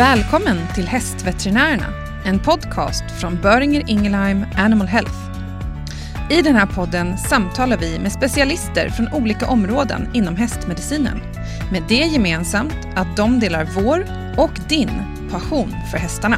Välkommen till Hästveterinärerna, en podcast från Böringer Ingelheim Animal Health. I den här podden samtalar vi med specialister från olika områden inom hästmedicinen. Med det gemensamt att de delar vår och din passion för hästarna.